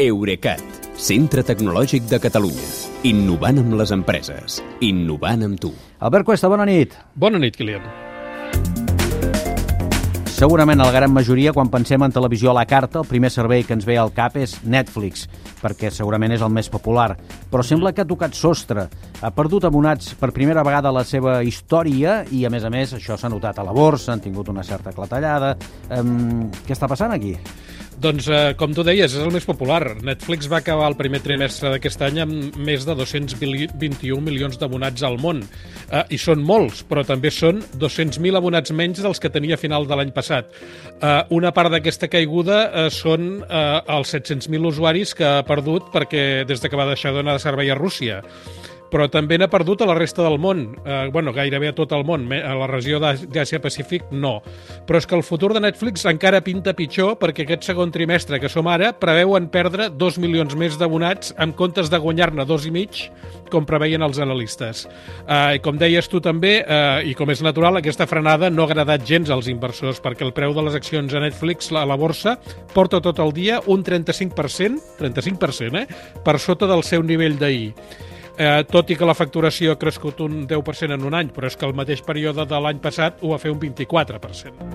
Eurecat, centre tecnològic de Catalunya. Innovant amb les empreses. Innovant amb tu. Albert Cuesta, bona nit. Bona nit, Kilian. Segurament la gran majoria, quan pensem en televisió a la carta, el primer servei que ens ve al cap és Netflix, perquè segurament és el més popular. Però sembla que ha tocat sostre. Ha perdut abonats per primera vegada a la seva història i, a més a més, això s'ha notat a la borsa, han tingut una certa clatellada. Um, què està passant aquí? Doncs, eh, com tu deies, és el més popular. Netflix va acabar el primer trimestre d'aquest any amb més de 221 milions d'abonats al món. Eh, I són molts, però també són 200.000 abonats menys dels que tenia a final de l'any passat. Eh, una part d'aquesta caiguda eh, són eh, els 700.000 usuaris que ha perdut perquè des de que va deixar de donar de servei a Rússia però també n'ha perdut a la resta del món. Eh, bueno, gairebé a tot el món. A la regió d'Àsia-Pacífic, no. Però és que el futur de Netflix encara pinta pitjor perquè aquest segon trimestre que som ara preveuen perdre dos milions més d'abonats en comptes de guanyar-ne dos i mig, com preveien els analistes. Eh, I com deies tu també, eh, i com és natural, aquesta frenada no ha agradat gens als inversors perquè el preu de les accions a Netflix a la borsa porta tot el dia un 35%, 35%, eh? per sota del seu nivell d'ahir eh, tot i que la facturació ha crescut un 10% en un any, però és que el mateix període de l'any passat ho va fer un 24%.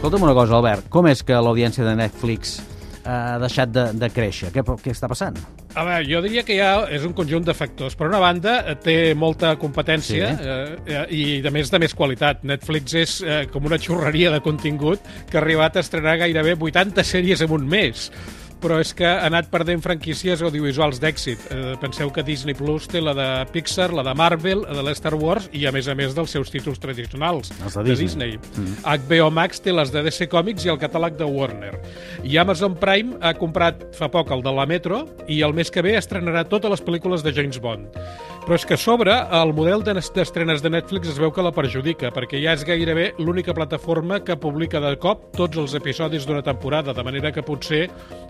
Escolta'm una cosa, Albert, com és que l'audiència de Netflix ha deixat de, de créixer? Què, què està passant? A veure, jo diria que ja és un conjunt de factors. Per una banda, té molta competència sí. eh, i, a més, de més qualitat. Netflix és eh, com una xurreria de contingut que ha arribat a estrenar gairebé 80 sèries en un mes però és que ha anat perdent franquícies audiovisuals d'èxit. Eh, penseu que Disney Plus té la de Pixar, la de Marvel, la de Star Wars i, a més a més, dels seus títols tradicionals Els de de Disney. Disney. Mm. HBO Max té les de DC Comics i el catàleg de Warner. I Amazon Prime ha comprat fa poc el de la Metro i el mes que ve estrenarà totes les pel·lícules de James Bond. Però és que a sobre el model d'estrenes de Netflix es veu que la perjudica, perquè ja és gairebé l'única plataforma que publica de cop tots els episodis d'una temporada, de manera que potser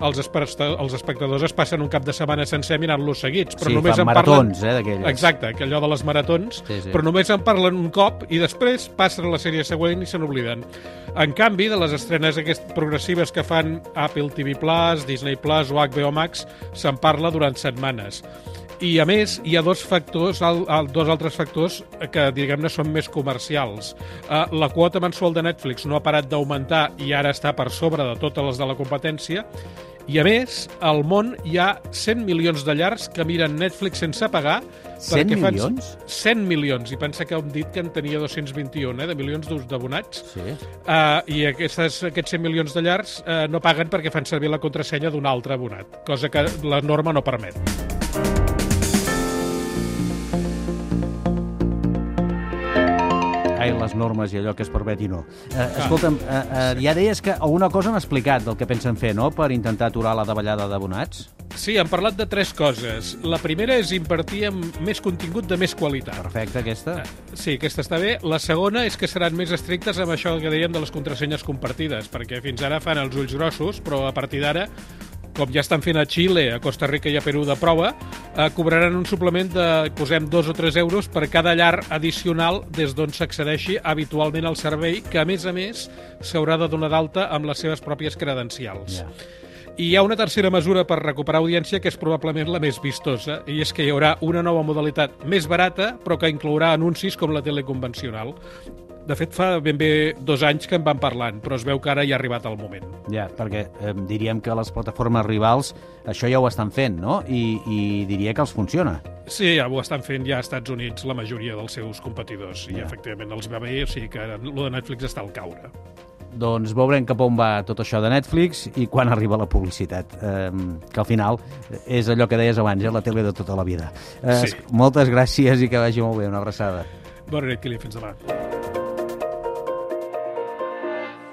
els, els espectadors es passen un cap de setmana sencer mirant-los seguits. Però sí, només en maratons, parlen... eh, d'aquelles. Exacte, que allò de les maratons, Sí, sí. però només en parlen un cop i després passen a la sèrie següent i se n'obliden. En canvi, de les estrenes aquestes progressives que fan Apple TV+, Disney+, Plus o HBO Max, se'n parla durant setmanes. I, a més, hi ha dos factors, al, al, dos altres factors que, diguem-ne, són més comercials. Uh, la quota mensual de Netflix no ha parat d'augmentar i ara està per sobre de totes les de la competència. I, a més, al món hi ha 100 milions de llars que miren Netflix sense pagar 100 perquè fan milions? 100 milions, i pensa que hem dit que en tenia 221, eh, de milions d'ús d'abonats. Sí. Uh, I aquestes, aquests 100 milions de llars uh, no paguen perquè fan servir la contrasenya d'un altre abonat, cosa que la norma no permet. Ai, les normes i allò que es permet i no. Eh, escolta'm, eh, eh, ja deies que alguna cosa han explicat del que pensen fer, no?, per intentar aturar la davallada d'abonats? Sí, han parlat de tres coses. La primera és invertir en més contingut de més qualitat. Perfecte, aquesta. Sí, aquesta està bé. La segona és que seran més estrictes amb això que dèiem de les contrasenyes compartides, perquè fins ara fan els ulls grossos, però a partir d'ara com ja estan fent a Xile, a Costa Rica i a Perú de prova, eh, cobraran un suplement de, posem, dos o tres euros per cada llar addicional des d'on s'accedeixi habitualment al servei, que a més a més s'haurà de donar d'alta amb les seves pròpies credencials. Ja. I hi ha una tercera mesura per recuperar audiència que és probablement la més vistosa, i és que hi haurà una nova modalitat més barata, però que inclourà anuncis com la tele convencional. De fet, fa ben bé dos anys que en van parlant, però es veu que ara ja ha arribat el moment. Ja, perquè eh, diríem que les plataformes rivals això ja ho estan fent, no? I, i diria que els funciona. Sí, ja ho estan fent ja als Estats Units la majoria dels seus competidors, i Ja. efectivament els va bé, o sigui que lo de Netflix està al caure. Doncs veurem cap on va tot això de Netflix i quan arriba la publicitat, eh, que al final és allò que deies abans, eh, la tele de tota la vida. Eh, Sí. Moltes gràcies i que vagi molt bé, una abraçada. Bona nit, Kili, fins demà.